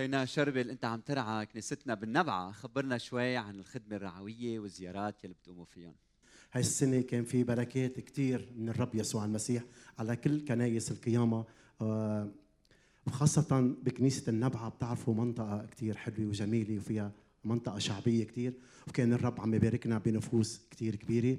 خينا شربل أنت عم ترعى كنيستنا بالنبعه خبرنا شوي عن الخدمة الرعوية والزيارات يلي بتقوموا فيهم هاي السنة كان في بركات كتير من الرب يسوع المسيح على كل كنايس القيامة. آه، وخاصة بكنيسة النبعة بتعرفوا منطقة كتير حلوة وجميلة وفيها منطقة شعبية كتير. وكان الرب عم يباركنا بنفوس كتير كبيرة.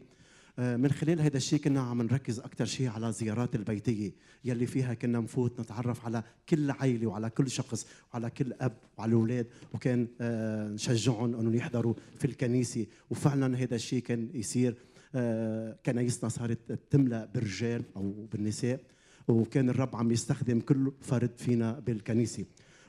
من خلال هذا الشيء كنا عم نركز أكثر شيء على زيارات البيتية يلي فيها كنا نفوت نتعرف على كل عائلة وعلى كل شخص وعلى كل أب وعلى الأولاد وكان آه، نشجعهم أنهم يحضروا في الكنيسة. وفعلا هذا الشيء كان يصير آه، كنايسنا صارت تملأ بالرجال أو بالنساء وكان الرب عم يستخدم كل فرد فينا بالكنيسة.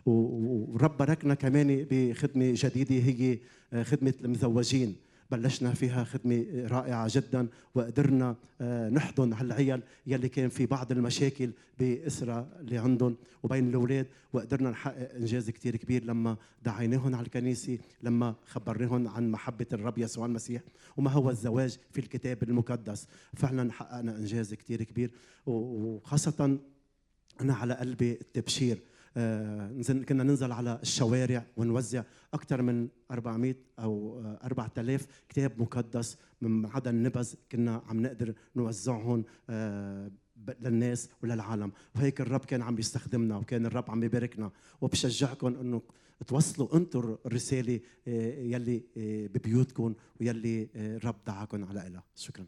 و- ورب باركنا كمان بخدمة جديدة هي آه، خدمة المزوجين. بلشنا فيها خدمة رائعة جدا وقدرنا آه، نحضن هالعيال يلي كان في بعض المشاكل بأسرة اللي عندهم وبين الأولاد وقدرنا نحقق إنجاز كتير كبير لما دعيناهم على الكنيسة لما خبرناهم عن محبة الرب يسوع المسيح وما هو الزواج في الكتاب المقدس. فعلا حققنا إنجاز كتير كبير وخاصة أنا على قلبي التبشير. كنا ننزل على الشوارع ونوزع أكثر من 400 أو آه، 4000 كتاب مقدس من عدا النبذ كنا عم نقدر نوزعهم آه، للناس وللعالم. وهيك الرب كان عم يستخدمنا وكان الرب عم يباركنا. وبشجعكم إنه توصلوا أنتم الرسالة آه، يلي آه، ببيوتكم ويلي آه، الرب دعاكم على إلها شكرا.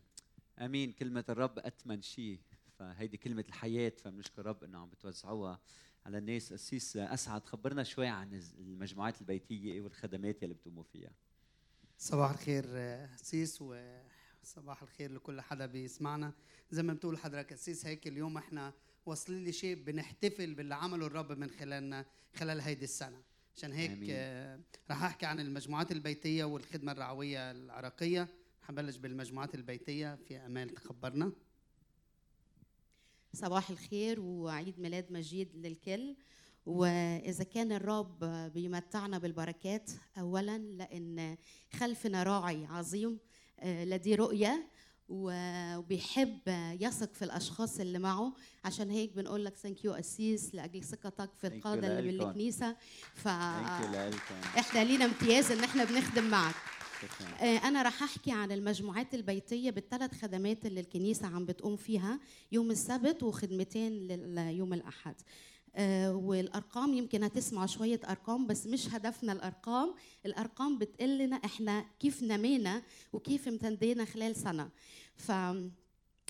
آمين. كلمة الرب اثمن شيء. فهيدي كلمة الحياة فبنشكر الرب إنه عم بتوزعوها. على الناس قسيس أسعد. خبرنا شوي عن المجموعات البيتية والخدمات يلي بتقوموا فيها. صباح الخير آه، سيس وصباح الخير لكل حدا بيسمعنا. زي ما بتقول حضرتك سيس هيك اليوم إحنا واصلين لشيء بنحتفل باللي عمله الرب من خلالنا خلال هيدي السنة. عشان هيك آمين. رح أحكي عن المجموعات البيتية والخدمة الرعوية العراقية. حبلش بالمجموعات البيتية في أمال تخبرنا. صباح الخير وعيد ميلاد مجيد للكل. وإذا كان الرب بيمتعنا بالبركات أولا لأن خلفنا راعي عظيم آه، لديه رؤية وبيحب يثق في الأشخاص اللي معه. عشان هيك بنقول لك thank you قسيس لأجل ثقتك في القادة اللي من لإلكم. الكنيسة ف إحنا لينا امتياز إن إحنا بنخدم معك. آه، أنا رح أحكي عن المجموعات البيتية بالثلاث خدمات اللي الكنيسة عم بتقوم فيها يوم السبت وخدمتين ليوم الأحد. آه، والأرقام يمكن هتسمع شوية أرقام بس مش هدفنا الأرقام. الأرقام بتقول لنا إحنا كيف نمينا وكيف امتدينا خلال سنة. ف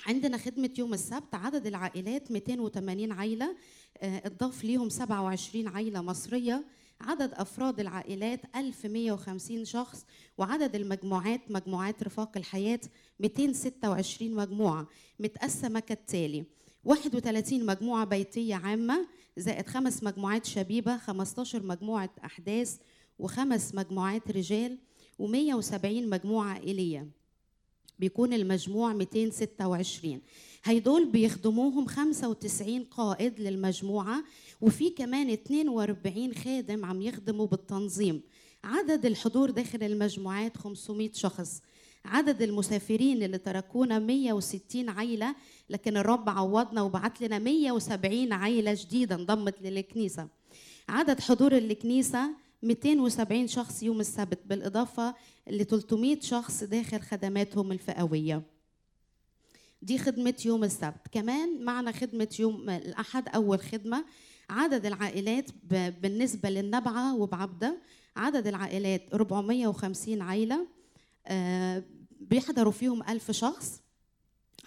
عندنا خدمة يوم السبت عدد العائلات 280 عائلة اتضاف ليهم 27 عائلة مصرية. عدد أفراد العائلات 1150 شخص وعدد المجموعات مجموعات رفاق الحياة 226 مجموعة متقسمة كالتالي. 31 مجموعة بيتية عامة زائد خمس مجموعات شبيبة 15 مجموعة أحداث وخمس مجموعات رجال و170 مجموعة عائلية. بيكون المجموع 226 هيدول بيخدموهم 95 قائد للمجموعة وفي كمان 42 خادم عم يخدموا بالتنظيم. عدد الحضور داخل المجموعات 500 شخص. عدد المسافرين اللي تركونا 160 عيلة لكن الرب عوضنا وبعت لنا 170 عيلة جديدة انضمت للكنيسة. عدد حضور الكنيسة 270 شخص يوم السبت بالإضافة ل 300 شخص داخل خدماتهم الفئوية. دي خدمة يوم السبت. كمان معنا خدمة يوم الأحد أول خدمة. عدد العائلات بالنسبة للنبعة وبعبدة عدد العائلات 450 عائلة آه، بيحضروا فيهم ألف شخص.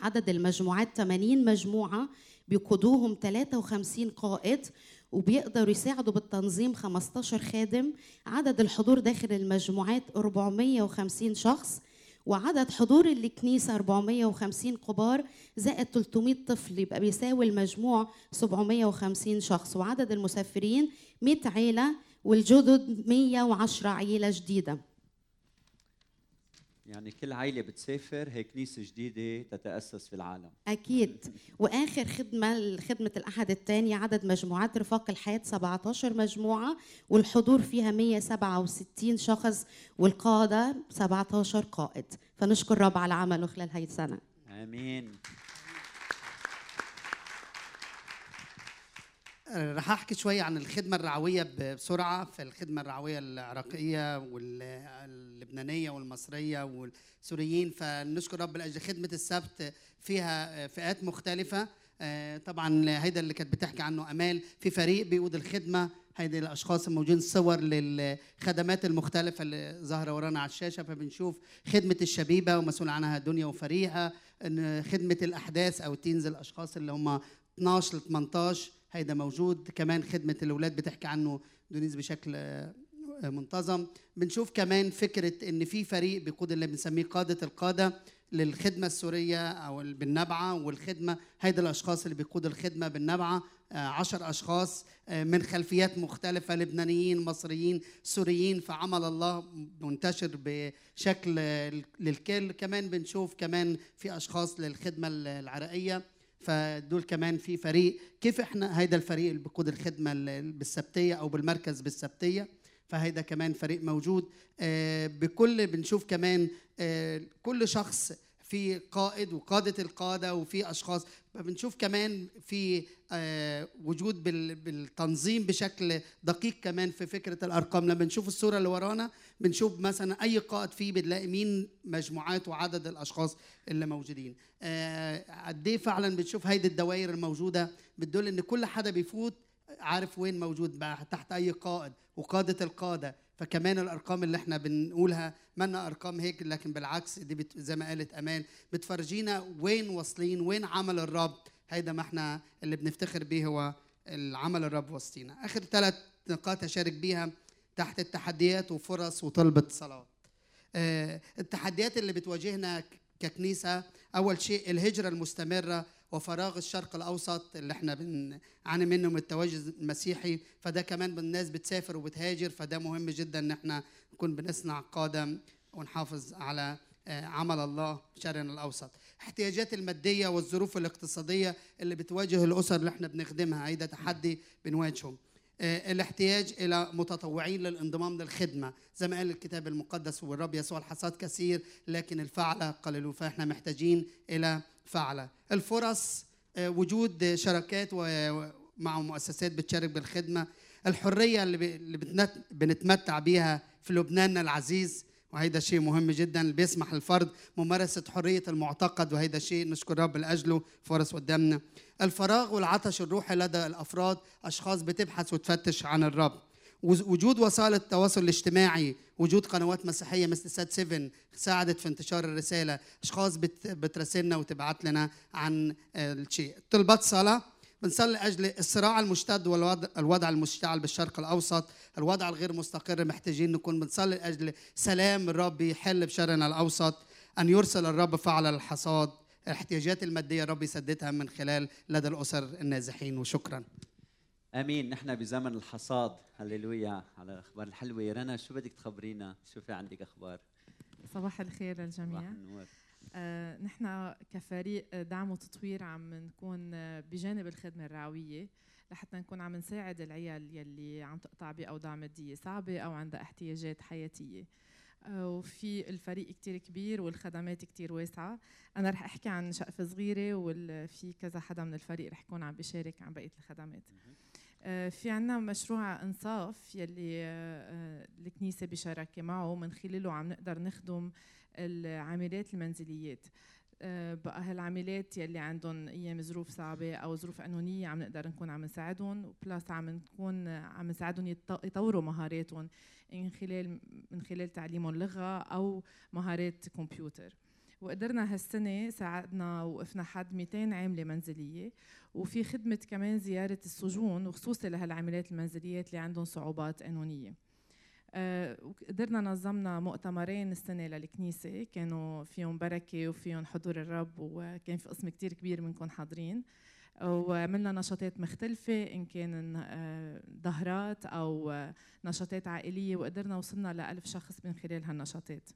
عدد المجموعات 80 مجموعة بيقودوهم 53 قائد وبيقدروا يساعدوا بالتنظيم 15 خادم. عدد الحضور داخل المجموعات 450 شخص. وعدد حضور الكنيسة 450 كبار زائد 300 طفل يبقى بيساوي المجموع 750 شخص. وعدد المسافرين 100 عيلة والجدد 110 عيلة جديدة. يعني كل عائلة بتسافر هي كنيسة جديدة تتأسس في العالم. أكيد. وآخر خدمة خدمة الأحد الثاني عدد مجموعات رفاق الحياة 17 مجموعة والحضور فيها 167 شخص والقادة 17 قائد. فنشكر الرب على عمله خلال هاي السنة. آمين. رح أحكي شوي عن الخدمة الرعوية بسرعة. في الخدمه الرعوية العراقية واللبنانيه والمصرية والسوريين فنشكر رب لاجل خدمة السبت فيها فئات مختلفة. آه، طبعا هيدا اللي كانت بتحكي عنه أمال. في فريق بيقود الخدمة هيدي الأشخاص الموجودين صور للخدمات المختلفة اللي ظاهرة ورانا على الشاشة. فبنشوف خدمة الشبيبة ومسؤول عنها دنيا وفريقها خدمة الأحداث أو teens الأشخاص اللي هم 12 ل 18 هيدا موجود. كمان خدمة الأولاد بتحكي عنه دنيز بشكل آه، منتظم. بنشوف كمان فكرة إن في فريق بيقود اللي بنسميه قادة القادة للخدمة السورية أو ال- بالنبعة والخدمة. هيدا الأشخاص اللي بيقودوا الخدمة بالنبعة آه، عشر أشخاص آه، من خلفيات مختلفة لبنانيين مصريين سوريين. فعمل الله منتشر بشكل للكل. كمان بنشوف كمان في أشخاص للخدمة العراقيه فدول كمان في فريق. كيف إحنا هيدا الفريق اللي بيقود الخدمة ال- بالسبتية أو بالمركز بالسبتية؟ فهيدا كمان فريق موجود. آه، بكل بنشوف كمان آه، كل شخص في قائد وقادة القادة وفي أشخاص. بنشوف كمان في آه، وجود بال- بالتنظيم بشكل دقيق كمان في فكرة الأرقام. لما بنشوف الصورة اللي ورانا بنشوف مثلا أي قائد فيه بنلاقي مين مجموعات وعدد الأشخاص اللي موجودين. آه، قد إيه فعلا بتشوف هيدي الدوائر الموجودة بتدل إن كل حدا بيفوت عارف وين موجود بقى تحت أي قائد وقادة القادة. فكمان الأرقام اللي إحنا بنقولها منا أرقام هيك لكن بالعكس دي بت زي ما قالت أمان بتفرجينا وين واصلين وين عمل الرب. هيدا ما إحنا اللي بنفتخر بيه هو العمل الرب وسطينا. آخر ثلاث نقاط أشارك بيها تحت التحديات وفرص وطلبة صلاة آه، التحديات اللي بتواجهنا ككنيسة أول شيء الهجرة المستمرة وفراغ الشرق الأوسط اللي إحنا بنعاني منه من التواجد المسيحي فده كمان الناس بتسافر وبتهاجر فده مهم جدا إن إحنا نكون بنصنع قادم ونحافظ على آه، عمل الله الشرق الأوسط. احتياجات المادية والظروف الاقتصادية اللي بتواجه الأسر اللي إحنا بنخدمها هيدا تحدي بنواجهه الاحتياج إلى متطوعين للانضمام للخدمة. زي ما قال الكتاب المقدس والرب يسوع الحصاد كثير لكن الفعلة قليلون فإحنا محتاجين إلى فعلة. الفرص آه، وجود شراكات مع مؤسسات بتشارك بالخدمة. الحرية اللي بنتمتع بيها في لبناننا العزيز وهيدا شيء مهم جدا اللي بيسمح الفرد ممارسة حرية المعتقد وهيدا شيء نشكر رب لأجله فرص قدامنا. الفراغ والعطش الروحي لدى الأفراد أشخاص بتبحث وتفتش عن الرب. وجود وسائل التواصل الاجتماعي وجود قنوات مسيحية مثل سات 7 ساعدت في انتشار الرسالة. أشخاص بت بتراسلنا وتبعت لنا عن آه، الشيء. طلبات صلاة. بنصلي لأجل الصراع المشتد والوضع الوضع المشتعل بالشرق الأوسط. الوضع الغير مستقر محتاجين نكون بنصلي لأجل سلام الرب يحل بشرنا الأوسط. أن يرسل الرب فعل الحصاد. الاحتياجات المادية الرب يسددها من خلال لدى الأسر النازحين. وشكرا. آمين. نحن بزمن الحصاد. هللويا. على الأخبار الحلوة. رنا شو بدك تخبرينا؟ شو في عندك أخبار؟ صباح الخير صباح للجميع النور. آه، نحن كفريق دعم وتطوير عم نكون آه، بجانب الخدمة الرعوية لحتى نكون عم نساعد العيال يلي عم تقطع بأوضاع مادية صعبة أو عندها احتياجات حياتية. آه، وفي الفريق كتير كبير والخدمات كتير واسعة. أنا رح أحكي عن شقفة صغيرة وفي كذا حدا من الفريق رح يكون عم بيشارك عن بقية الخدمات. آه، في عنا مشروع إنصاف يلي آه، آه، الكنيسة بشراكة معه. من خلاله عم نقدر نخدم العاملات المنزليات. آه، بقى هالعاملات يلي عندهم أيام ظروف صعبة أو ظروف قانونية عم نقدر نكون عم نساعدهم وبلاس عم نكون عم نساعدهم يط- يطوروا مهاراتهم من خلال من خلال تعليمهم لغة أو مهارات كمبيوتر. وقدرنا هالسنة ساعدنا وقفنا حد 200 عاملة منزلية. وفي خدمة كمان زيارة السجون وخصوصي لهالعاملات المنزليات اللي عندهم صعوبات قانونية. آه، قدرنا نظمنا مؤتمرين السنة للكنيسة. كانوا فيهم بركة وفيهم حضور الرب وكان في قسم كتير كبير منكم حاضرين. وعملنا نشاطات مختلفة إن كان آه، ظهرات أو نشاطات عائلية وقدرنا وصلنا لألف شخص من خلال هالنشاطات.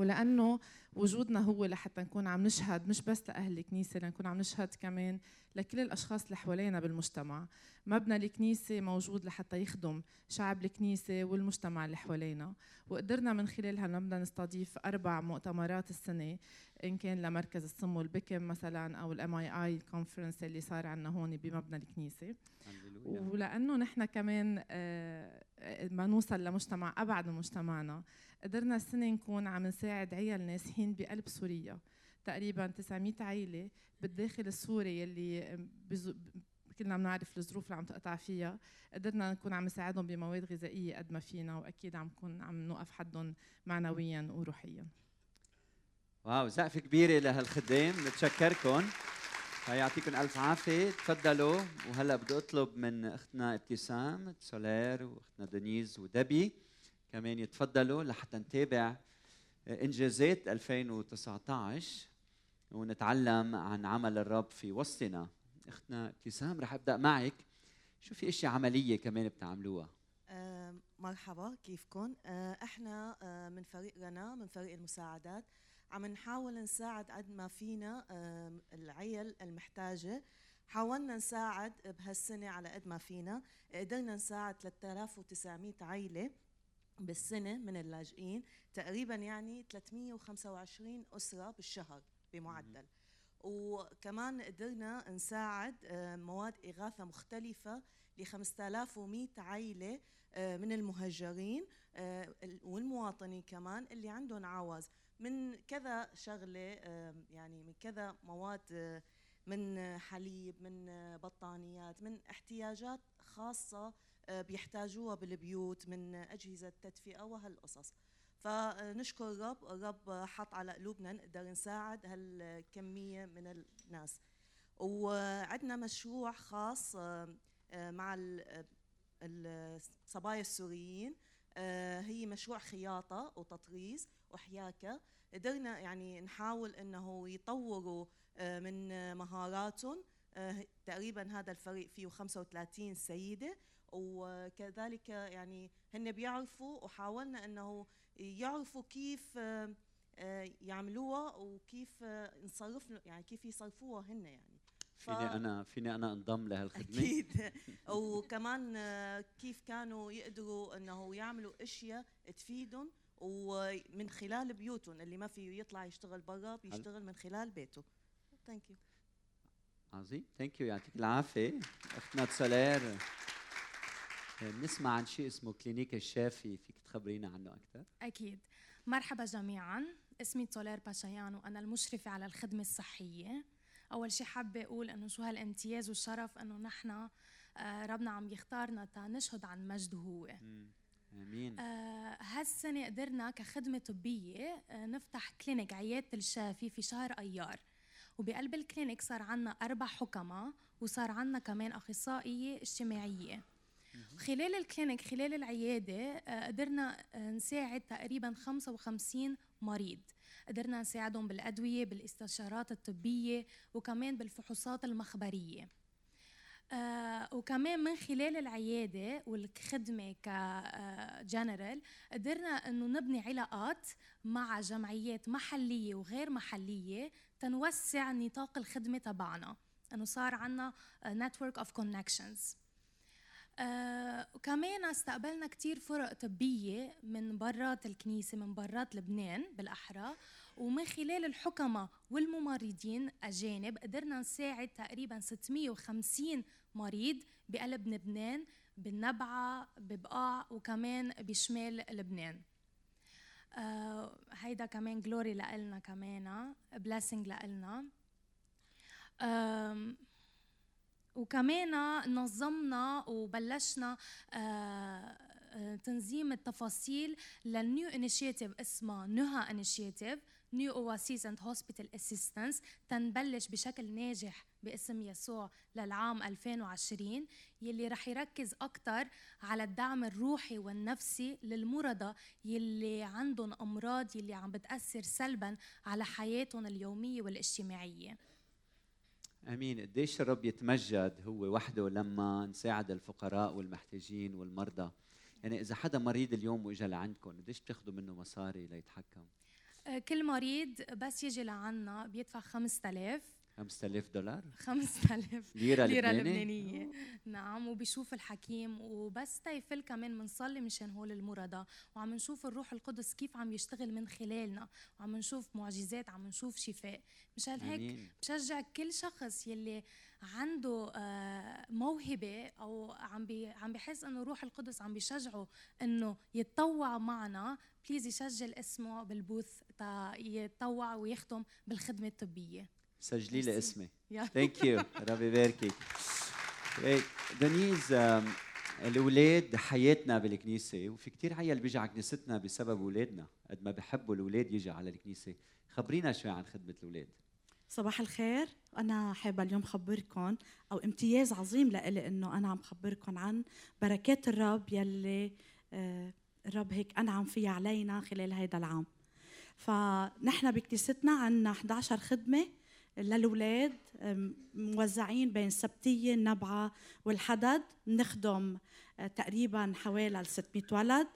ولأنه وجودنا هو لحتى نكون عم نشهد مش بس لأهل الكنيسة لنكون عم نشهد كمان لكل الأشخاص اللي حوالينا بالمجتمع. مبنى الكنيسة موجود لحتى يخدم شعب الكنيسة والمجتمع اللي حوالينا. وقدرنا من خلال هالمبنى نستضيف أربع مؤتمرات السنة إن كان لمركز السم والبكم مثلا أو ال MEE conference اللي صار عندنا هون بمبنى الكنيسة. ولأنه نحن كمان آه، ما نوصل لمجتمع أبعد من مجتمعنا. قدرنا السنة نكون عم نساعد عيال نازحين بقلب سوريا. تقريبا 900 عائله بالداخل السوري يلي بزو كلنا بنعرف الظروف اللي عم تقطع فيها. قدرنا نكون عم نساعدهم بمواد غذائية قد ما فينا وأكيد عم نكون عم نوقف حدهم معنويا وروحيا. واو زقفة كبيرة لهالخدام. نتشكركم. يعطيكم ألف عافية. تفضلوا. وهلا بدي أطلب من أختنا ابتسام سولير وأختنا دنيز ودبي كمان يتفضلوا لحتى نتابع إنجازات 2019 ونتعلم عن عمل الرب في وسطنا. أختنا ابتسام رح أبدأ معك. شو في أشياء عملية كمان بتعملوها؟ آه، مرحبا كيفكم؟ آه، إحنا آه، من فريق رنا من فريق المساعدات. عم نحاول نساعد قد ما فينا العيال المحتاجة. حاولنا نساعد بهالسنة على قد ما فينا. قدرنا نساعد 3900 عيلة بالسنة من اللاجئين. تقريبا يعني 325 أسرة بالشهر بمعدل. وكمان قدرنا نساعد مواد إغاثة مختلفة ل 5100 عائلة آه، من المهجرين آه، ال- والمواطنين كمان اللي عندهم عوز من كذا شغلة آه، يعني من كذا مواد من حليب من بطانيات من احتياجات خاصة آه، بيحتاجوها بالبيوت من أجهزة تدفئة وهالقصص. فنشكر الرب الرب حط على قلوبنا نقدر نساعد هالكمية من الناس. وعندنا مشروع خاص مع ال- آه، الصبايا السوريين. آه، هي مشروع خياطة وتطريز وحياكة. قدرنا يعني نحاول إنه يطوروا آه، من آه، مهاراتهم. آه، تقريبا هذا الفريق فيه 35 سيدة. وكذلك يعني هن بيعرفوا وحاولنا إنه يعرفوا كيف آه، آه، يعملوها وكيف آه، نصرف يعني كيف يصرفوها هن يعني. فيني أنا فيني أنا أنضم لهالخدمة؟ أكيد. وكمان آه، كيف كانوا يقدروا إنه يعملوا أشياء تفيدهم ومن خلال بيوتهم؟ اللي ما فيه يطلع يشتغل برا بيشتغل من خلال بيته. ثانك يو عظيم. ثانك يو يعطيك العافية. أختنا تولير بنسمع عن شيء اسمه clinic الشافي. فيك تخبرينا عنه أكثر؟ أكيد. مرحبا جميعا. اسمي تولير باشيان وأنا المشرفة على الخدمة الصحية. أول شيء حابة أقول إنه شو هالامتياز والشرف إنه نحن آه، ربنا عم يختارنا تا نشهد عن مجده هو. آمين. آه، هالسنة قدرنا كخدمة طبية آه، نفتح clinic عيادة الشافي في شهر أيار. وبقلب ال clinic صار عنا أربع حكمة وصار عنا كمان أخصائية اجتماعية. خلال ال clinic خلال العيادة آه، قدرنا نساعد تقريبا 55 مريض. قدرنا نساعدهم بالأدوية بالإستشارات الطبية وكمان بالفحوصات المخبرية. آه وكمان من خلال العيادة والخدمة كجنرال قدرنا إنه نبني علاقات مع جمعيات محلية وغير محلية تنوسع نطاق الخدمة تبعنا. إنه صار عنا network of connections وكمان استقبلنا كتير فرق طبية من برات الكنيسة من برات لبنان بالأحرى. ومن خلال الحكمة والممرضين أجانب قدرنا نساعد تقريبا 650 مريض بقلب لبنان بالنبعة ببقاع وكمان بشمال لبنان. آه هيدا كمان جلوري لإلنا كمان بلاسنج لإلنا. آم، وكمان نظمنا وبلشنا آه، آه، تنظيم التفاصيل لل new initiative اسمها نهى initiative New Oasis and Hospital Assistance تنبلش بشكل ناجح باسم يسوع للعام 2020 يلي رح يركز أكثر على الدعم الروحي والنفسي للمرضى يلي عندهم أمراض يلي عم بتأثر سلبا على حياتهم اليومية والاجتماعية. آمين. قديش الرب يتمجد هو وحده لما نساعد الفقراء والمحتاجين والمرضى؟ يعني إذا حدا مريض اليوم وإجا لعندكم قديش بتاخذوا منه مصاري ليتحكم؟ كل مريض بس يجي لعنا بيدفع 5000 5000 دولار؟ 5000 ليرة, ليرة لبنانية؟ لبنانية. نعم وبيشوف الحكيم وبس تيفل كمان بنصلي مشان هول المرضى وعم نشوف الروح القدس كيف عم يشتغل من خلالنا. وعم نشوف معجزات عم نشوف شفاء. مشان هيك بشجع كل شخص يلي عنده آه، موهبة أو عم بي عم بحس إنه روح القدس عم بيشجعه إنه يتطوع معنا. please يسجل اسمه بال booth تا يتطوع ويختم بالخدمة الطبية. سجلي لي. اسمي. thank you ربي يباركك. دنيز الأولاد حياتنا بالكنيسة وفي كتير عيال بيجي على كنيستنا بسبب أولادنا قد ما بحبوا الأولاد يجي على الكنيسة. خبرينا شوي عن خدمة الأولاد. صباح الخير. أنا حابة اليوم خبركم أو امتياز عظيم لإلي إنه أنا عم خبركم عن بركات الرب يلي آه، الرب هيك أنعم فيها علينا خلال هيدا العام. فنحن بكنيستنا عنا 11 خدمة للأولاد موزعين بين السبتية النبعة والحدد. بنخدم آه، تقريبا حوالي 600 ولد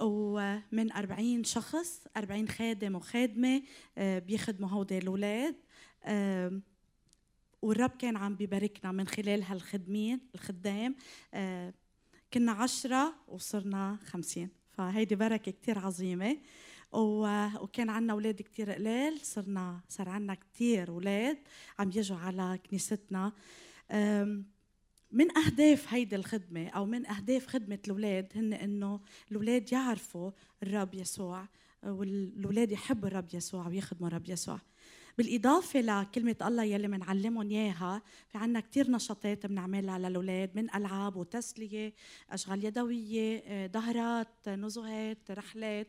ومن 40 شخص 40 خادم وخادمة آه، بيخدموا هودي الأولاد والرب كان عم بيباركنا من خلال هالخدمين الخدام. كنا عشرة وصرنا خمسين. فهيدي بركة كتير عظيمة. وكان عنا أولاد كتير قلال صرنا صار عنا كتير أولاد عم يجوا على كنيستنا. من أهداف هيدي الخدمة أو من أهداف خدمة الأولاد هن إنه الأولاد يعرفوا الرب يسوع والأولاد يحبوا الرب يسوع ويخدموا الرب يسوع. بالإضافة لكلمة الله يلي بنعلمهم إياها في عنا كتير نشاطات بنعملها للأولاد من ألعاب وتسلية أشغال يدوية آه، دهرات نزهات رحلات.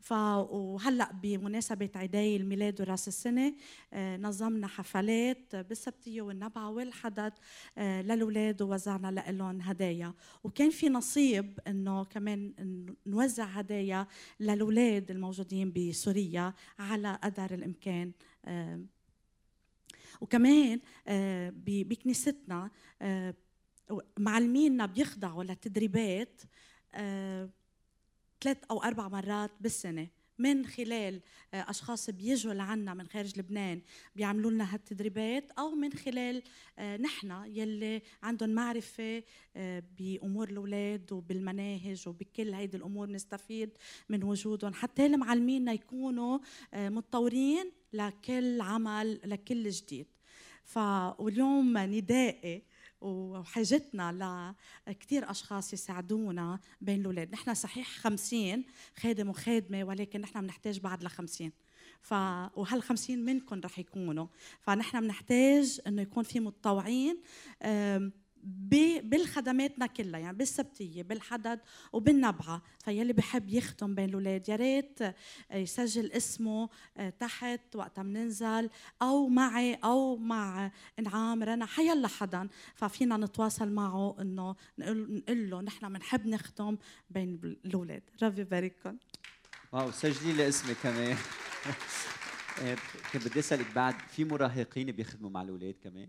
ف وهلأ بمناسبة عيدي الميلاد وراس السنة آه، نظمنا حفلات بالسبتية والنبعة والحدد آه، للأولاد ووزعنا لهم هدايا. وكان في نصيب إنه كمان نوزع هدايا للأولاد الموجودين بسوريا على قدر الإمكان وكمان آه، بكنيستنا آه، معلمينا بيخضعوا لتدريبات آه، ثلاث أو أربع مرات بالسنة من خلال أشخاص بيجوا لعنا من خارج لبنان بيعملوا لنا هالتدريبات أو من خلال نحن يلي عندهم معرفة بأمور الأولاد وبالمناهج وبكل هيدي الأمور نستفيد من وجودهم. حتى المعلمين يكونوا متطورين لكل عمل لكل جديد. ف واليوم ندائي وحاجتنا لكثير أشخاص يساعدونا بين الأولاد. نحن صحيح خمسين خادم وخادمة ولكن نحن بنحتاج بعد ل 50 ف وهال 50 منكم رح يكونوا. فنحن بنحتاج إنه يكون في متطوعين ب- بالخدماتنا كلها يعني بالسبتية بالحدد وبالنبعة. فيلي بحب يختم بين الأولاد. يا ريت آه، يسجل اسمه آه، تحت وقت ننزل أو معي أو مع إنعام رنا حيلا حدا. ففينا نتواصل معه إنه نقول نقول له نحن بنحب نختم بين الأولاد. ربي يبارككم واو سجلي لي اسمي كمان. إيه، كنت بدي أسألك بعد في مراهقين بيخدموا مع الأولاد كمان؟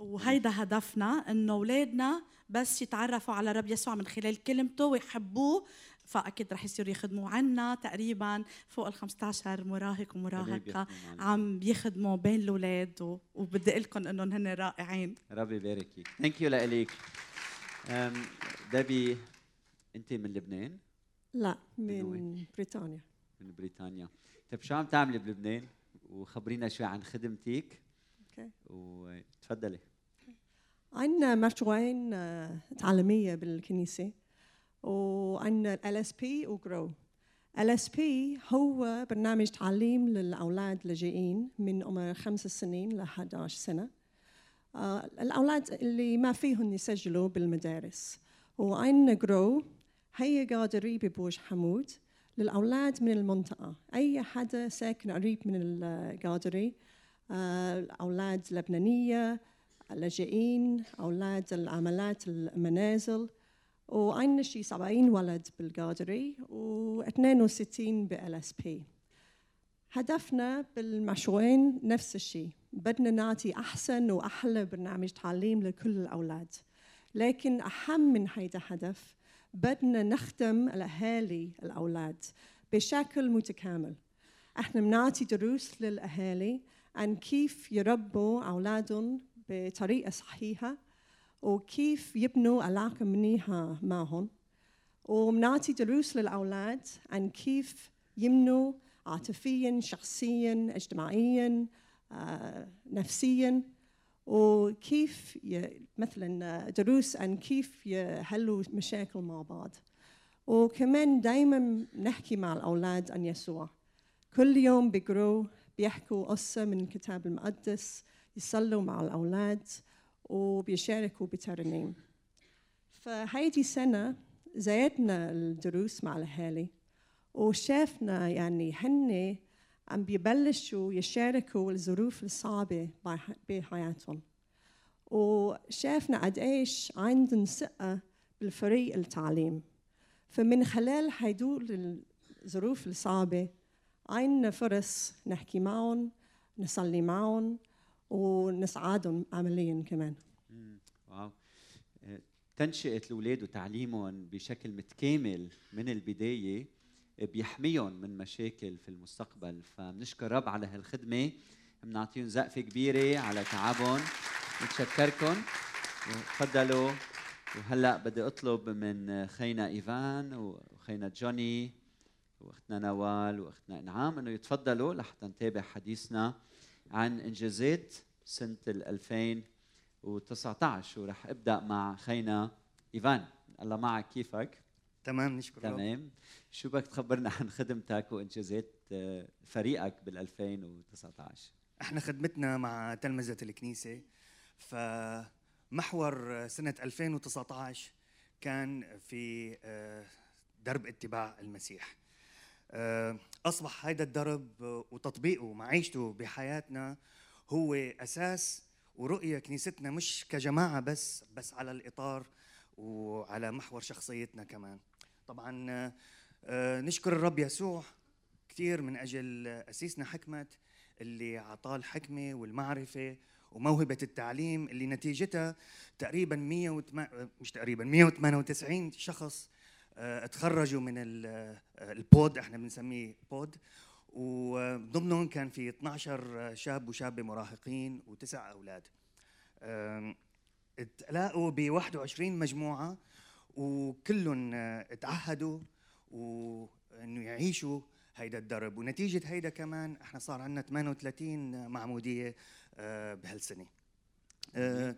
وهيدا هدفنا إنه أولادنا بس يتعرفوا على رب يسوع من خلال كلمته ويحبوه. فأكيد رح يصيروا يخدموا عنا تقريبا فوق ال 15 مراهق ومراهقة. عم بيخدموا بين الأولاد و- وبدي أقول لكم إنهم هن رائعين. ربي يباركك ثانك يو لك دبي أنت من لبنان؟ لا من من بريطانيا. من بريطانيا. طيب شو عم تعملي بلبنان؟ وخبرينا شوي عن خدمتك. أوكي وتفضلي عندنا مشروعين آه، تعليمية بالكنيسة وعندنا ال إس بي وجرو ال إس بي هو برنامج تعليم للأولاد اللاجئين من عمر خمس سنين ل 11 سنة. آه، الأولاد اللي ما فيهم يسجلوا بالمدارس. وعندنا جرو هي قادري ببوش حمود للأولاد من المنطقة. أي حدا ساكن قريب من القادري آه، الأولاد اللبنانية اللاجئين أولاد العملات المنازل وعندنا شي 70 ولد بالقادري و62 بال اس بي. هدفنا بالمشروعين نفس الشيء بدنا نعطي أحسن وأحلى برنامج تعليم لكل الأولاد. لكن أهم من هيدا هدف بدنا نخدم الأهالي الأولاد بشكل متكامل. إحنا بنعطي دروس للأهالي عن كيف يربوا أولادهم بطريقة صحيحة وكيف يبنوا علاقة منيحة معهم. وبنعطي دروس للأولاد عن كيف يبنوا عاطفيا شخصيا اجتماعيا آه، نفسيا. وكيف ي... مثلا دروس عن كيف يحلوا مشاكل مع بعض. وكمان دائما نحكي مع الأولاد عن يسوع. كل يوم بيقروا بيحكوا قصة من الكتاب المقدس يصلوا مع الأولاد وبيشاركوا بترنيم. فهيدي سنة زيدنا الدروس مع الأهالي وشافنا يعني هن عم بيبلشوا يشاركوا الظروف الصعبة بح- بحياتهم. وشافنا قد إيش عندهم ثقة بالفريق التعليم. فمن خلال هدول الظروف الصعبة عندنا فرص نحكي معهم نصلي معهم ونساعدهم عمليا كمان. واو. آه، تنشئة الأولاد وتعليمهم بشكل متكامل من البداية آه، بيحميهم من مشاكل في المستقبل. فبنشكر رب على هالخدمة. بنعطيهم زقفة كبيرة على تعبهم. نتشكركم وتفضلوا. وهلأ بدي أطلب من خينا إيفان وخينا جوني وأختنا نوال وأختنا إنعام إنه يتفضلوا لحتى نتابع حديثنا. عن إنجازات سنة ال 2019 ورح أبدأ مع خينا إيفان. الله معك كيفك؟ تمام نشكر. تمام. شو بدك تخبرنا عن خدمتك وإنجازات آه، فريقك بال 2019 إحنا خدمتنا مع تلمذة الكنيسة. فمحور سنة 2019 كان في آه، درب اتباع المسيح. آه، أصبح هذا الدرب وتطبيقه ومعيشته بحياتنا هو أساس ورؤية كنيستنا مش كجماعة بس بس على الإطار وعلى محور شخصيتنا كمان. طبعا آه، نشكر الرب يسوع كثير من أجل أسيسنا حكمت اللي عطاه الحكمة والمعرفة وموهبة التعليم اللي نتيجتها تقريبا 108 مش تقريبا 198 شخص آه، تخرجوا من آه، البود إحنا بنسميه بود. وضمنهم كان في 12 شاب وشابة مراهقين وتسع أولاد. آم، تلاقوا ب 21 مجموعة وكلهم آه، تعهدوا وإنه يعيشوا هيدا الدرب. ونتيجة هيدا كمان إحنا صار عندنا 38 معمودية آه، بهالسنة. آه،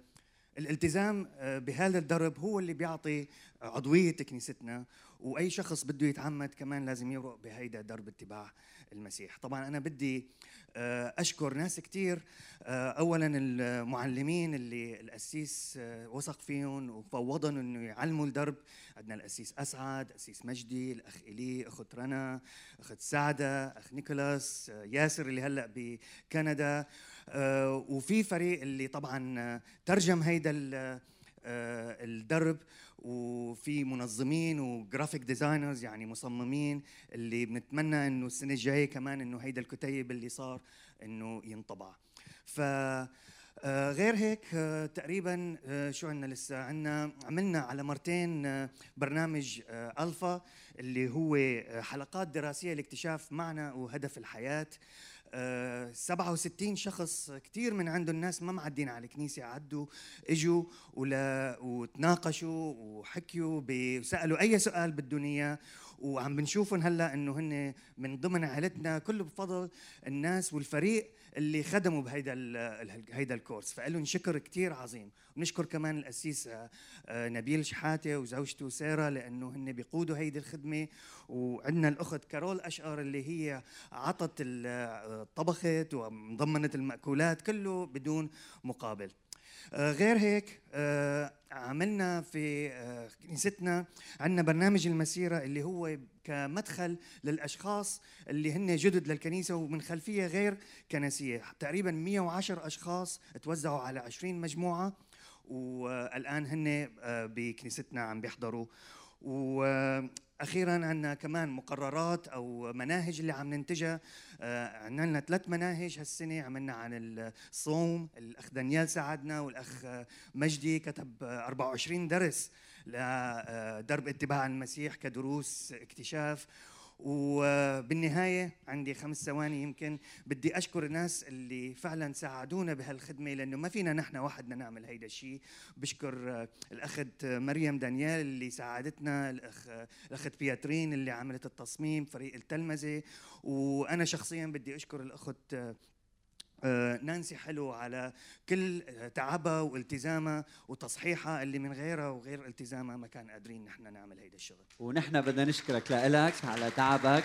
الالتزام آه، بهذا الدرب هو اللي بيعطي عضوية كنيستنا وأي شخص بده يتعمد كمان لازم يمرق بهيدا درب اتباع. المسيح. طبعا أنا بدي آه، أشكر ناس كتير. آه، أولا المعلمين اللي الأسيس آه، وثق فيهم وفوضهم أنه يعلموا الدرب. عندنا الأسيس أسعد أسيس مجدي الأخ إلي أخت رنا أخت سعدة أخ نيكولاس ياسر اللي هلأ بكندا. وفي فريق اللي طبعا ترجم هيدا الدرب وفي منظمين و graphic designers يعني مصممين اللي بنتمنى إنه السنة الجاية كمان إنه هيدا الكتيب اللي صار إنه ينطبع. ف آه، غير هيك آه، تقريبا آه، شو عندنا لسه؟ عندنا عملنا على مرتين آه، برنامج آه، ألفا اللي هو آه، حلقات دراسية لاكتشاف معنى وهدف الحياة. آه، 67 شخص كثير من عنده الناس ما معدين على الكنيسة عدوا إجوا ولا وتناقشوا وحكيوا وسالوا أي سؤال بدهم إياه. وعم بنشوفهم هلأ إنه هن من ضمن عائلتنا كله بفضل الناس والفريق اللي خدموا بهيدا هيدا الكورس. فلهم شكر كثير عظيم. ونشكر كمان الأسيس آه، آه، نبيل شحاتة وزوجته سارة لأنه هن بيقودوا هيدي الخدمة. وعندنا الأخت كارول أشقر اللي هي عطت آه، طبخت وضمنت المأكولات كله بدون مقابل. غير هيك آه، عملنا في آه، كنيستنا عندنا برنامج المسيرة اللي هو كمدخل للأشخاص اللي هن جدد للكنيسة ومن خلفية غير كنسية. تقريبا 110 أشخاص توزعوا على 20 مجموعة والآن هن آه، بكنيستنا عم بيحضروا. وأخيرا عندنا كمان مقررات أو مناهج اللي عم ننتجها. آه، عندنا لنا ثلاث مناهج هالسنة. عملنا عن الصوم الأخ دانيال ساعدنا والأخ آه، مجدي كتب آه، 24 درس لدرب اتباع المسيح كدروس اكتشاف. وبالنهاية عندي خمس ثواني يمكن بدي أشكر الناس اللي فعلا ساعدونا بهالخدمة لأنه ما فينا نحن وحدنا نعمل هيدا الشيء. بشكر آه، الأخت مريم دانيال اللي ساعدتنا الأخ الأخت بياترين اللي عملت التصميم فريق التلمذة. وأنا شخصيا بدي أشكر الأخت آه، آه، نانسي حلو على كل تعبها والتزامها وتصحيحها اللي من غيرها وغير التزامها ما كان قادرين نحن نعمل هيدا الشغل. ونحن بدنا نشكرك لك على تعبك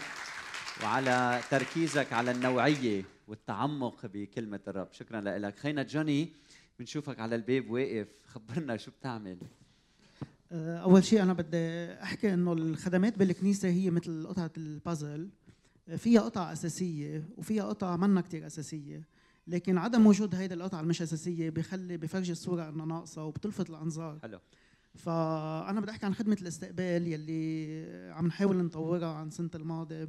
وعلى تركيزك على النوعية والتعمق بكلمة الرب. شكرا لك خينا جوني بنشوفك على الباب واقف. خبرنا شو بتعمل. آه، أول شيء أنا بدي أحكي إنه الخدمات بالكنيسة هي مثل قطعة البازل فيها قطع أساسية وفيها قطع منا كتير أساسية. لكن عدم وجود هيدي القطعة المش أساسية بخلي بفرجي الصورة إنها ناقصة وبتلفت الأنظار. حلو. فأنا بدي أحكي عن خدمة الاستقبال يلي عم نحاول نطورها عن سنة الماضي.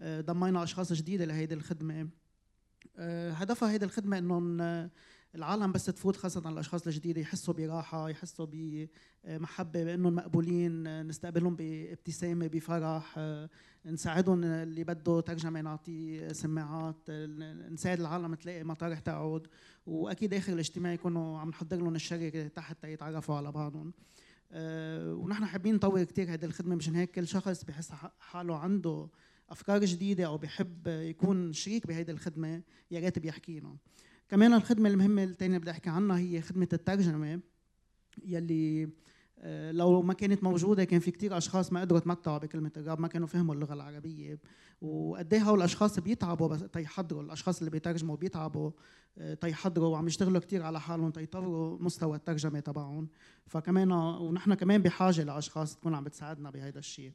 آه، ضمينا أشخاص جديدة لهيدي الخدمة. آه، هدفها هيدي الخدمة انه العالم بس تفوت خاصة الأشخاص الجديدة يحسوا براحة يحسوا بمحبة بأنهم مقبولين نستقبلهم بابتسامة بفرح نساعدهم اللي بده ترجمة نعطيه سماعات نساعد العالم تلاقي مطارح تقعد. وأكيد آخر الاجتماع يكونوا عم نحضر لهم الشركة تحت يتعرفوا على بعضهم. ونحن حابين نطور كثير هذه الخدمة مشان هيك كل شخص بحس حاله عنده أفكار جديدة أو بحب يكون شريك بهيدي الخدمة يا ريت بيحكينا كمان الخدمة المهمة الثانية بدي أحكي عنها هي خدمة الترجمه يلي آه، لو ما كانت موجودة كان في كتير أشخاص ما قدروا يتمتعوا بكلمة الرب ما كانوا فهموا اللغة العربية. وقد إيه الأشخاص بيتعبوا بس تيحضروا الأشخاص اللي بيترجموا بيتعبوا آه، تيحضروا وعم يشتغلوا كتير على حالهم تيطوروا مستوى الترجمة تبعهم. فكمان ونحن كمان بحاجة لأشخاص تكون عم بتساعدنا بهذا الشيء.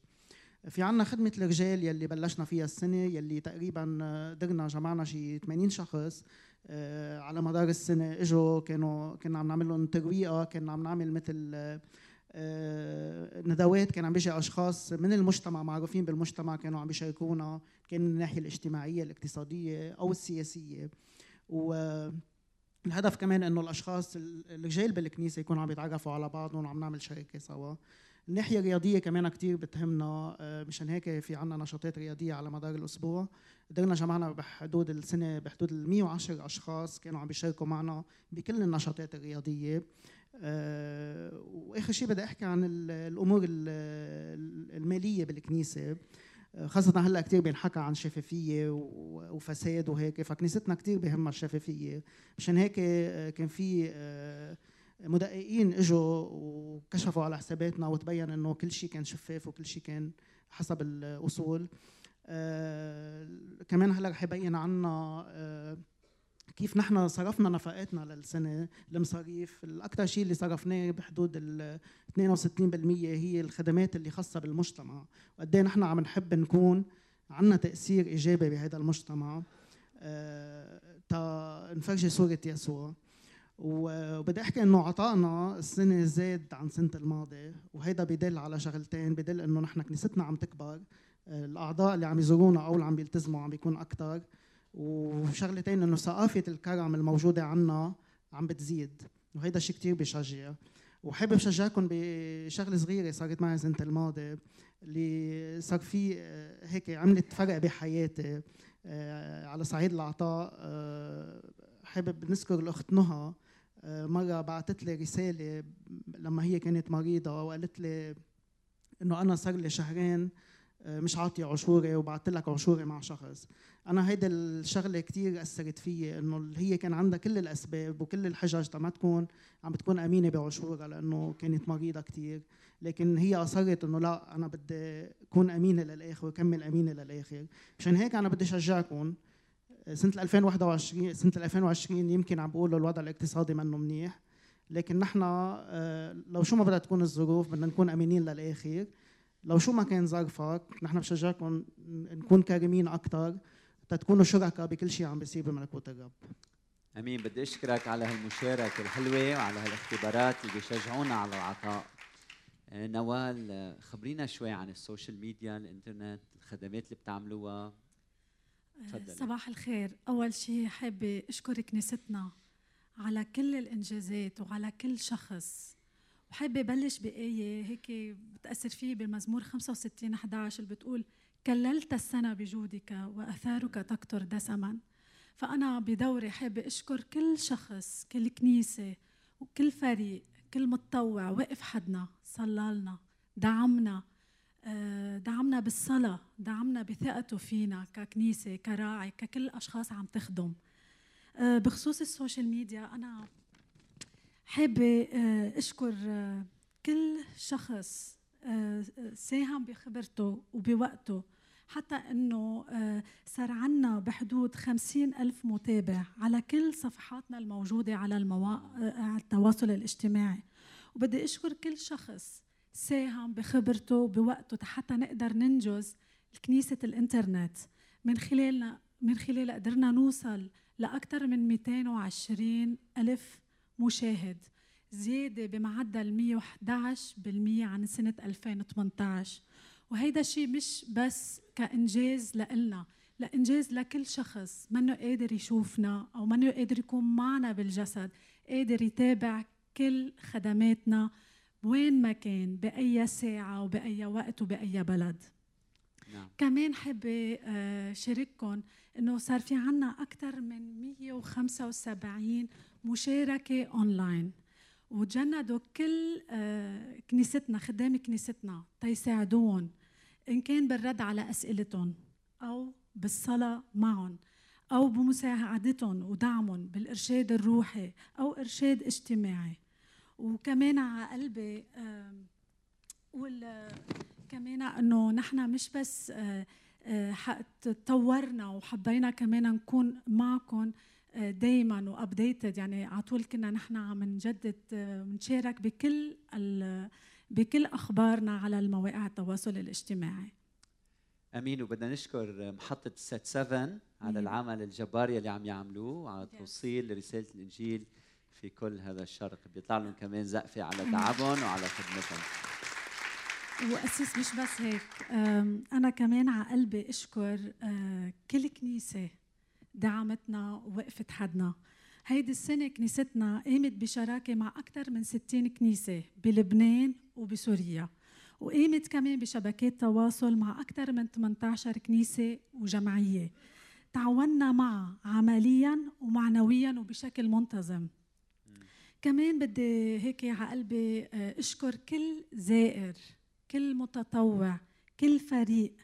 في عنا خدمة الرجال يلي بلشنا فيها السنة يلي تقريبا قدرنا جمعنا شي 80 شخص آه، على مدار السنة. إجوا كانوا كنا عم نعمل لهم ترويقة كنا عم نعمل مثل آه، ندوات كان عم بيجي أشخاص من المجتمع معروفين بالمجتمع كانوا عم بيشاركونا كان من الناحية الاجتماعية الاقتصادية أو السياسية. والهدف كمان إنه الأشخاص الرجال بالكنيسة يكونوا عم يتعرفوا على بعضهم وعم نعمل شركة سوا. الناحيه الرياضيه كمان كثير بتهمنا آه، مشان هيك في عنا نشاطات رياضية على مدار الأسبوع. قدرنا جمعنا بحدود السنة بحدود ال 110 أشخاص كانوا عم بيشاركوا معنا بكل النشاطات الرياضية. أه وآخر شيء بدي أحكي عن الأمور المالية بالكنيسة. آه، خاصة هلأ كثير بينحكى عن شفافية وفساد وهيك فكنيستنا كثير بهمها الشفافية. مشان هيك آه، كان في مدققين اجوا وكشفوا على حساباتنا وتبين إنه كل شيء كان شفاف وكل شيء كان حسب الأصول. آه كمان هلأ رح يبين عنا آه كيف نحن صرفنا نفقاتنا للسنة المصاريف. الاكثر شيء اللي صرفناه بحدود ال 62% هي الخدمات اللي خاصة بالمجتمع. وقد إيه نحن عم نحب نكون عندنا تأثير إيجابي بهذا المجتمع. آه تا نفرجي صورة يسوع. وبدي أحكي إنه عطائنا السنة زاد عن سنة الماضي وهيدا بدل على شغلتين. بدل إنه نحن كنيستنا عم تكبر الأعضاء اللي عم يزورونا أو اللي عم بيلتزموا عم بيكون أكثر وشغلتين إنه ثقافة الكرم الموجودة عنا عم بتزيد وهيدا شيء كثير بشجع. وحابب شجعكم بشغلة صغيرة صارت معي سنة الماضي اللي صار في آه، هيك عملت فرق بحياتي آه، على صعيد العطاء. آه، حابب نذكر الأخت نهى مرة بعثت لي رسالة لما هي كانت مريضة وقالت لي إنه أنا صار لي شهرين آه، مش عاطي عشوري وبعثت لك عشوري مع شخص. أنا هيدا الشغلة كثير أثرت فيي إنه هي كان عندها كل الأسباب وكل الحجج ما تكون عم بتكون أمينة بعشورها لأنه كانت مريضة كثير لكن هي أصرت إنه لا أنا بدي أكون أمينة للآخر وكمل أمينة للآخر. مشان هيك أنا بدي أشجعكم سنة 2021 سنة 2020 يمكن عم بقولوا الوضع الاقتصادي منه منيح لكن نحن آه، لو شو ما بدها تكون الظروف بدنا نكون أمينين للآخر. لو شو ما كان ظرفك نحن بشجعكم نكون كريمين أكثر تكونوا شركاء بكل شيء عم بيصير بملكوت الرب. أمين. بدي أشكرك على هالمشاركة الحلوة وعلى هالاختبارات اللي بيشجعونا على العطاء. آه، نوال خبرينا شوي عن ال social media الإنترنت الخدمات اللي بتعملوها. تفضل صباح الخير. أول شيء حابة اشكر كنيستنا على كل الإنجازات وعلى كل شخص. وحابة بلش بآية هيك بتأثر فيه بالمزمور 65 11 اللي بتقول كللت السنة بجودك وأثارك تكتر دسما. فأنا بدوري حابة أشكر كل شخص كل كنيسة وكل فريق كل متطوع وقف حدنا صلالنا دعمنا آه، دعمنا بالصلاة دعمنا بثقته فينا ككنيسة كراعي ككل أشخاص عم تخدم. آه، بخصوص ال social media أنا حابة آه، أشكر كل شخص ساهم بخبرته وبوقته حتى إنه صار عنا بحدود خمسين ألف متابع على كل صفحاتنا الموجودة على المواقع التواصل الاجتماعي. وبدي أشكر كل شخص ساهم بخبرته وبوقته حتى نقدر ننجز كنيسة الإنترنت. من خلالنا من خلال قدرنا نوصل لأكثر من 220 ألف مشاهد زيادة بمعدل 111% عن سنة 2018 وهيدا الشيء مش بس كإنجاز لإلنا لإنجاز لكل شخص. منه قادر يشوفنا أو منه قادر يكون معنا بالجسد قادر يتابع كل خدماتنا وين ما كان بأي ساعة وبأي وقت وبأي بلد. نعم. كمان حابة شارككم إنه صار في عنا أكثر من 175 مشاركة اونلاين وتجندوا كل آه، كنيستنا خدام كنيستنا تيساعدوهم إن كان بالرد على أسئلتهم أو بالصلاة معهم أو بمساعدتهم ودعمهم بالإرشاد الروحي أو إرشاد اجتماعي. وكمان على قلبي وال كمان إنه نحن مش بس آه، آه، تطورنا وحبينا كمان نكون معكم آه، دائما وابديتد يعني على طول كنا نحن عم نجدد ونشارك بكل بكل أخبارنا على المواقع التواصل الاجتماعي. أمين. وبدنا نشكر محطة سات 7 على العمل الجبار يلي عم يعملوه وعلى توصيل رساله الإنجيل في كل هذا الشرق. بيطلع لهم كمان زقفة على تعبهم وعلى خدمتهم. واسيس مش بس هيك أنا كمان على قلبي أشكر آه، كل كنيسة دعمتنا ووقفت حدنا. هيدي السنة كنيستنا قامت بشراكة مع أكثر من 60 كنيسة بلبنان وبسوريا وقامت كمان بشبكات تواصل مع أكثر من 18 كنيسة وجمعية. تعاوننا معها عمليا ومعنويا وبشكل منتظم. كمان بدي هيك على قلبي آه، أشكر كل زائر كل متطوع كل فريق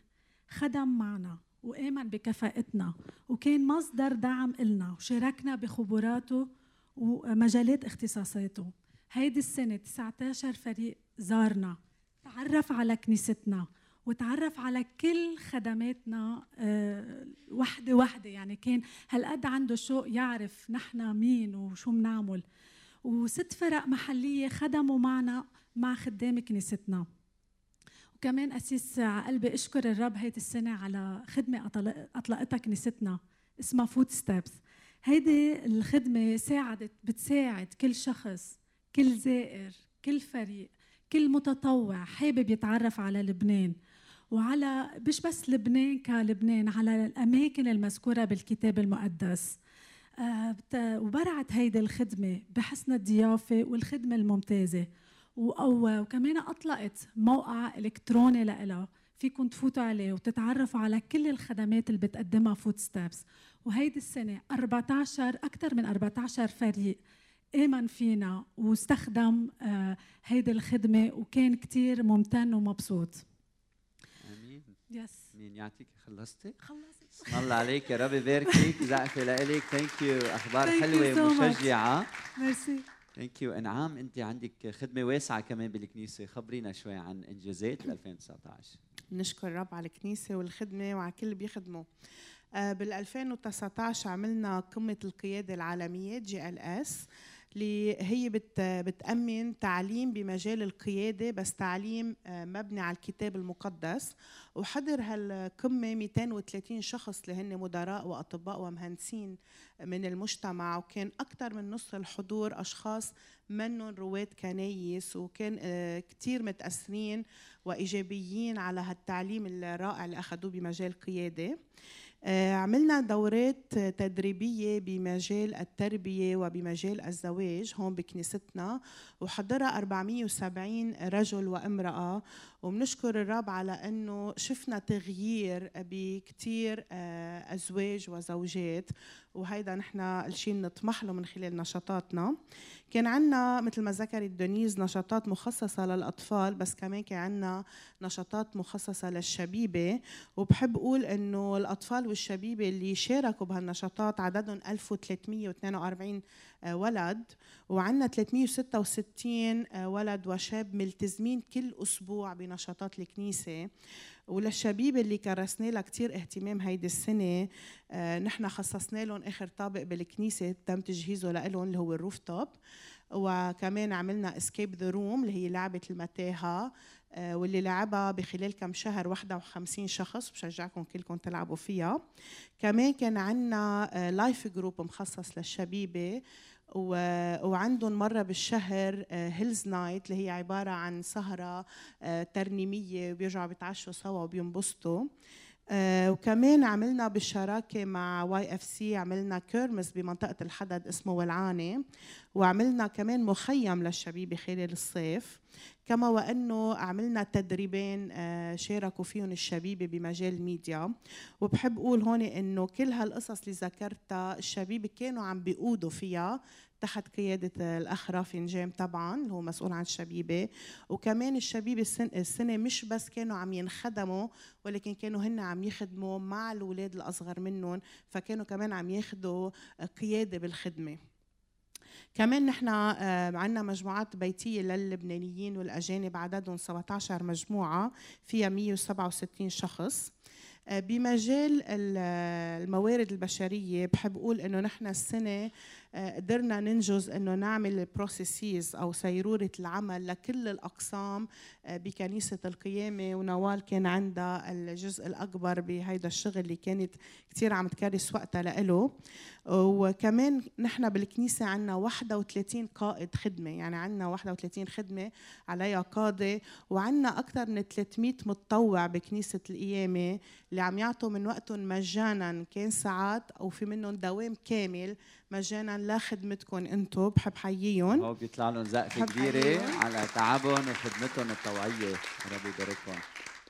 خدم معنا وآمن بكفاءتنا وكان مصدر دعم إلنا وشاركنا بخبراته ومجالات اختصاصاته. هيدي السنة 19 فريق زارنا. تعرف على كنيستنا وتعرف على كل خدماتنا أه وحدة وحدة. يعني كان هالقد عنده شوق يعرف نحن مين وشو بنعمل وست فرق محلية خدموا معنا مع خدام كنيستنا. وكمان أسيس قلبي أشكر الرب هيدي السنة على خدمة أطلقتها كنيستنا اسمها Footsteps هيدي الخدمة ساعدت بتساعد كل شخص كل زائر كل فريق كل متطوع حابب يتعرف على لبنان. وعلى مش بس لبنان كلبنان على الأماكن المذكورة بالكتاب المقدس. وبرعت هيدي الخدمة بحسن الضيافة والخدمة الممتازة. وكمان أطلقت موقع إلكتروني لإلها فيكم تفوتوا عليه وتتعرفوا على كل الخدمات اللي بتقدمها فود ستابس وهيدي السنة 14 أكثر من 14 فريق آمن فينا واستخدم آه، هيدي الخدمة وكان كتير ممتن ومبسوط. آمين. yes مين يعطيك؟ خلصتي؟ خلصت. اسم الله عليك يا رب يباركك زقفه لإلك thank you أخبار حلوة مشجعة. merci thank you إنعام أنت عندك خدمة واسعة كمان بالكنيسة. خبرينا شوي عن إنجازات 2019 نشكر الرب على الكنيسة والخدمة وعلى كل اللي بيخدموا آه، بال 2019 عملنا قمة القيادة العالمية GLS اللي هي بت بتأمن تعليم بمجال القيادة بس تعليم آه، مبني على الكتاب المقدس. وحضر هالقمة 230 شخص اللي هن مدراء وأطباء ومهندسين من المجتمع وكان أكثر من نصف الحضور أشخاص منهم رواد كنايس وكان آه، كتير متأثرين وإيجابيين على هالتعليم الرائع اللي أخذوه بمجال القيادة آه، عملنا دورات تدريبية بمجال التربية وبمجال الزواج هون بكنيستنا وحضرها 470 رجل وامرأة. وبنشكر الرب على أنه شفنا تغيير بكتير آه، أزواج وزوجات. وهيدا نحن الشيء بنطمح له من خلال نشاطاتنا. كان عندنا مثل ما ذكرت دونيز نشاطات مخصصة للأطفال بس كمان كان عندنا نشاطات مخصصة للشبيبة. وبحب أقول إنه الأطفال والشبيبة اللي شاركوا بهالنشاطات عددهم 1342 آه، ولد وعندنا 366 آه، ولد وشاب ملتزمين كل أسبوع بنشاطات الكنيسة. وللشبيبة اللي كرسنا لها كثير اهتمام هيدي السنة آه، نحن خصصنا لهم آخر طابق بالكنيسة تم تجهيزه لهم اللي هو ال rooftop وكمان عملنا Escape the Room اللي هي لعبة المتاهة آه، واللي لعبها بخلال كم شهر 51 شخص بشجعكم كلكم تلعبوا فيها. كمان كان عندنا life group مخصص للشبيبة وعندهم مرة بالشهر هيلز night اللي هي عبارة عن سهرة آه، ترنيمية وبيرجعوا بيتعشوا سوا وبينبسطوا. آه وكمان عملنا بالشراكة مع YFC عملنا كيرمس بمنطقة الحدث اسمه ولعانة وعملنا كمان مخيم للشبيبة خلال الصيف. كما وأنه عملنا تدريبين آه شاركوا فيهم الشبيبة بمجال الميديا وبحب أقول هون إنه كل هالقصص اللي ذكرتها الشبيبة كانوا عم بيقودوا فيها تحت قيادة الأخ رافي نجام طبعا اللي هو مسؤول عن الشبيبة. وكمان الشبيبة السنة مش بس كانوا عم ينخدموا ولكن كانوا هن عم يخدموا مع الأولاد الأصغر منهم فكانوا كمان عم ياخدوا قيادة بالخدمة. كمان نحن آه، عندنا مجموعات بيتية للبنانيين والأجانب عددهم 17 مجموعة فيها 167 شخص. آه، بمجال الموارد البشرية بحب أقول إنه نحن السنة قدرنا ننجز إنه نعمل بروسيسيز أو سيرورة العمل لكل الأقسام آه، بكنيسة القيامة ونوال كان عندها الجزء الأكبر بهيدا الشغل اللي كانت كثير عم تكرس وقتها لإله. وكمان نحن بالكنيسة عندنا 31 قائد خدمة يعني عندنا 31 خدمة عليها قاضي وعندنا أكثر من 300 متطوع بكنيسة القيامة اللي عم يعطوا من وقتهم مجانا كان ساعات أو في منهم دوام كامل مجانا لخدمتكم أنتم بحب حييهم. هو بيطلع لهم زقفة كبيرة على تعبهم وخدمتهم الطوعية. ربي يباركهم.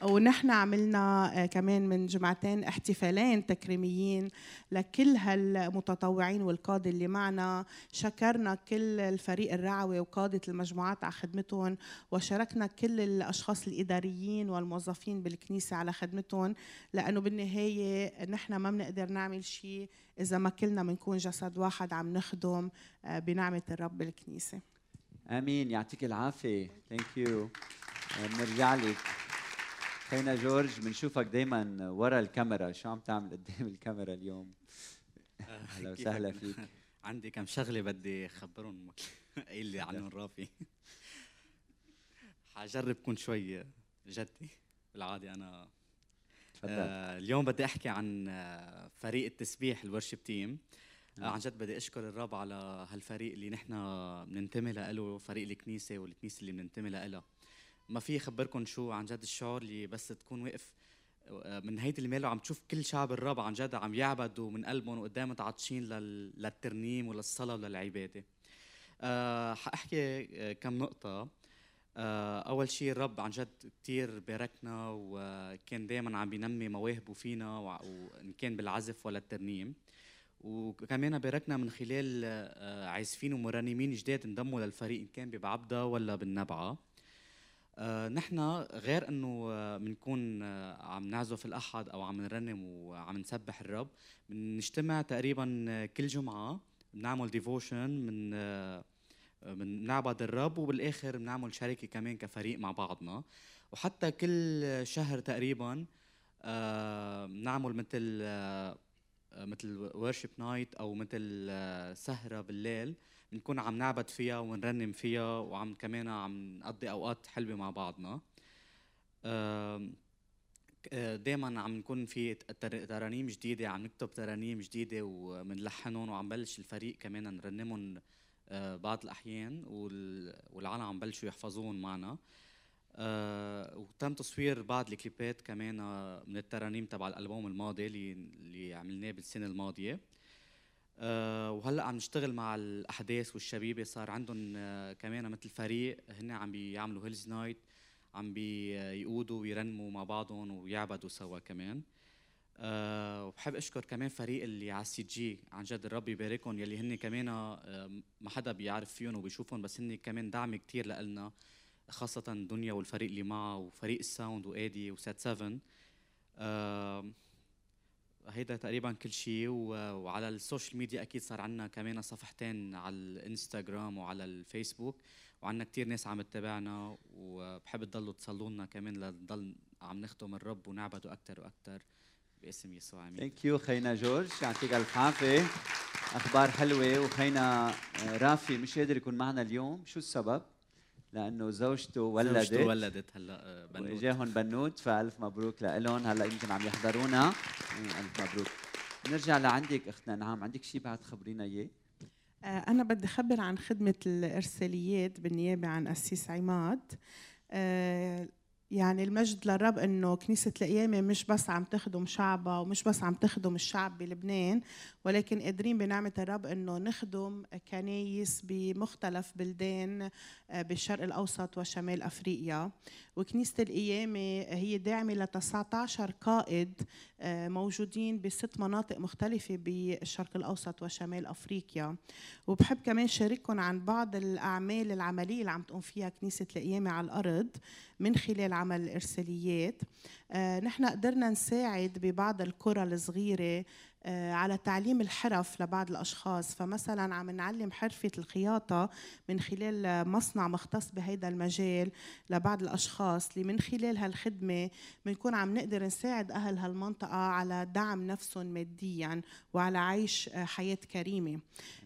ونحن عملنا آه، كمان من جمعتين احتفالين تكريميين لكل هالمتطوعين والقادة اللي معنا. شكرنا كل الفريق الرعوي وقادة المجموعات على خدمتهم وشاركنا كل الأشخاص الإداريين والموظفين بالكنيسة على خدمتهم لأنه بالنهاية نحن ما بنقدر نعمل شيء إذا ما كلنا بنكون جسد واحد عم نخدم آه، بنعمة الرب بالكنيسة. آمين. يعطيك العافية. ثانك يو بنرجع لك. خينا جورج بنشوفك دائما ورا الكاميرا. شو عم تعمل قدام الكاميرا اليوم؟ أهلا وسهلا فيك. عندي كم شغلة بدي اخبرهم قايل لي عنهم رافي. حجرب كون شوي جدي. بالعادة أنا آه اليوم بدي أحكي عن آه، فريق التسبيح الورشيب تيم. آه عن جد بدي أشكر الرب على هالفريق اللي نحن بننتمي له فريق الكنيسة والكنيسة اللي بننتمي لها ما في اخبركم شو عن جد الشعور اللي بس تكون واقف آه، من هيدي المال وعم تشوف كل شعب الرب عن جد عم يعبدوا من قلبهم وقدام متعطشين للترنيم وللصلاة وللعبادة. أه حاحكي آه، كم نقطة. أه أول شيء الرب عن جد كثير باركنا وكان دائما عم بينمي مواهبه فينا وإن كان بالعزف ولا الترنيم. وكمان باركنا من خلال آه، عازفين ومرنمين جداد انضموا للفريق إن كان ببعبدة ولا بالنبعة. نحن غير إنه بنكون آه عم نعزف الأحد أو عم نرنم وعم نسبح الرب. بنجتمع تقريبا كل جمعة بنعمل devotion من آه بنعبد الرب وبالآخر بنعمل شركة كمان كفريق مع بعضنا. وحتى كل شهر تقريبا آه بنعمل مثل آه مثل worship night أو مثل آه سهرة بالليل. بنكون عم نعبد فيها ونرنم فيها وعم كمان عم نقضي أوقات حلوة مع بعضنا. دائما عم نكون في ترانيم جديدة عم نكتب ترانيم جديدة ومنلحنهم وعم بلش الفريق كمان نرنمهم آه، بعض الأحيان والعالم عم بلشوا يحفظوهم معنا. آه وتم تصوير بعض الكليبات كمان آه، من الترانيم تبع الألبوم الماضي اللي اللي عملناه بالسنة الماضية. آه وهلأ عم نشتغل مع الأحداث والشبيبه صار عندهم آه كمان مثل فريق هن عم بيعملوا هيلز night عم بيقودوا ويرنموا مع بعضهم ويعبدوا سوا كمان. أه وبحب أشكر كمان فريق اللي على ال CG عن جد الرب يباركهم يلي هن كمان ما حدا بيعرف فيهم وبيشوفهم بس هن كمان دعم كتير لنا خاصة دنيا والفريق اللي معها وفريق ال sound وآدي و SAT-7 أه هيدا تقريبا كل شيء وعلى ال social media أكيد صار عندنا كمان صفحتين على الإنستغرام وعلى الفيسبوك وعندنا كثير ناس عم تتابعنا وبحب تضلوا تصلوا لنا كمان لنضل عم نخدم الرب ونعبده أكثر وأكثر باسم يسوع آمين. ثانك يو خينا جورج يعطيك ألف عافية. أخبار حلوة وخينا آه، رافي مش قادر يكون معنا اليوم. شو السبب؟ لأنه زوجته ولدت زوجته ولدت. هلا آه، بنوت. وإجاهم بنوت فألف مبروك لهم هلا يمكن عم يحضرونا. ألف مبروك. نرجع لعندك اختنا نعم. عندك شيء بعد خبرينا إياه؟ آه، أنا بدي أخبر عن خدمة الإرساليات بالنيابة عن أسيس عماد. آه، يعني المجد للرب إنه كنيسة القيامة مش بس عم تخدم شعبها ومش بس عم تخدم الشعب بلبنان ولكن قادرين بنعمة الرب إنه نخدم كنايس بمختلف بلدان آه، بالشرق الأوسط وشمال أفريقيا. وكنيسة القيامة هي داعمة ل 19 قائد آه، موجودين بست مناطق مختلفة بالشرق الأوسط وشمال أفريقيا. وبحب كمان شارككم عن بعض الأعمال العملية اللي عم تقوم فيها كنيسة القيامة على الأرض من خلال عمل الارساليات آه، نحن قدرنا نساعد ببعض القرى الصغيرة على تعليم الحرف لبعض الأشخاص. فمثلا عم نعلم حرفة الخياطة من خلال مصنع مختص بهذا المجال لبعض الأشخاص اللي من خلال هالخدمة بنكون عم نقدر نساعد أهل هالمنطقة على دعم نفسهم ماديا وعلى عيش آه، حياة كريمة.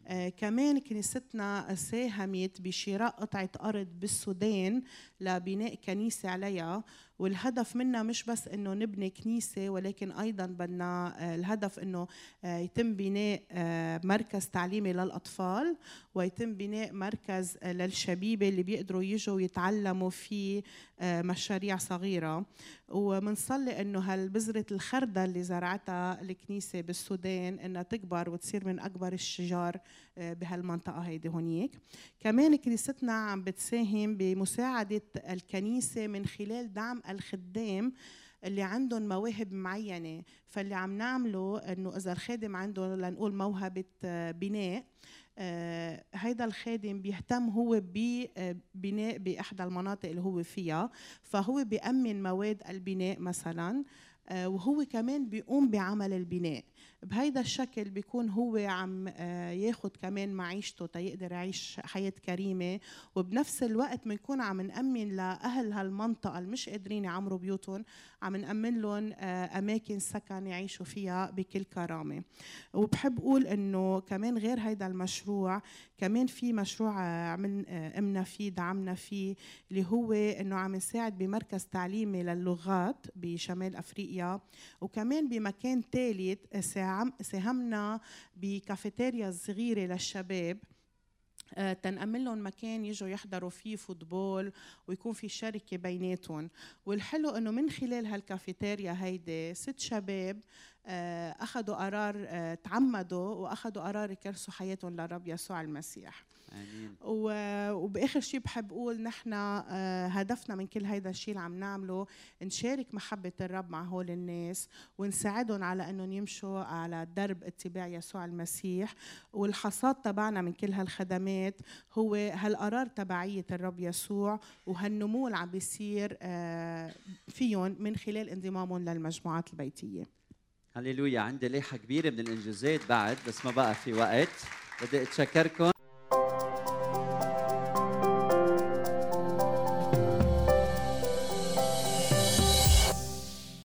آه كمان كنيستنا ساهمت بشراء قطعة أرض بالسودان لبناء كنيسة عليها. والهدف منها مش بس إنه نبني كنيسة ولكن أيضا بدنا آه، الهدف إنه آه، يتم بناء آه، مركز تعليمي للأطفال. ويتم بناء مركز للشبيبة اللي بيقدروا يجوا يتعلموا في مشاريع صغيرة. ومنصلي إنه هالبذرة الخردل اللي زرعتها الكنيسة بالسودان إنها تكبر وتصير من أكبر الشجار بهالمنطقة هيدي هونيك. كمان كنيستنا عم بتساهم بمساعدة الكنيسة من خلال دعم الخدام اللي عندهم مواهب معينة. فاللي عم نعمله إنه إذا الخادم عنده لنقول بناء آه هيدا الخادم بيهتم هو ببناء بأحدى المناطق اللي هو فيها. فهو بيأمن مواد البناء مثلا آه وهو كمان بيقوم بعمل البناء. بهيدا الشكل بيكون هو عم آه، ياخد كمان معيشته تيقدر يعيش حياة كريمة. وبنفس الوقت بنكون عم نأمن لأهل هالمنطقة اللي مش قادرين يعمروا بيوتهم عم نأمن لهم آه، أماكن سكن يعيشوا فيها بكل كرامة. وبحب أقول إنه كمان غير هيدا المشروع كمان في مشروع آه، عمل قمنا فيه دعمنا فيه اللي هو إنه عم نساعد بمركز تعليمي للغات بشمال أفريقيا. وكمان بمكان ثالث ساهمنا بكافيتيريا صغيرة للشباب. آه، تنأمن لهم مكان يجوا يحضروا فيه football ويكون في شركة بيناتهم. والحلو إنه من خلال هالكافيتيريا هيدي ست شباب آه، أخذوا قرار آه، تعمدوا وأخذوا قرار يكرسوا حياتهم للرب يسوع المسيح. آمين. وبآخر شيء بحب أقول نحن آه، هدفنا من كل هيدا الشيء اللي عم نعمله نشارك محبة الرب مع هول الناس ونساعدهم على إنهم يمشوا على درب اتباع يسوع المسيح. والحصاد تبعنا من كل هالخدمات هو هالقرار تبعية الرب يسوع وهالنمو اللي عم بيصير فيهم من خلال انضمامهم للمجموعات البيتية. هللويا. عندي ليحة كبيرة من الإنجازات بعد بس ما بقى في وقت. بدي أتشكركم.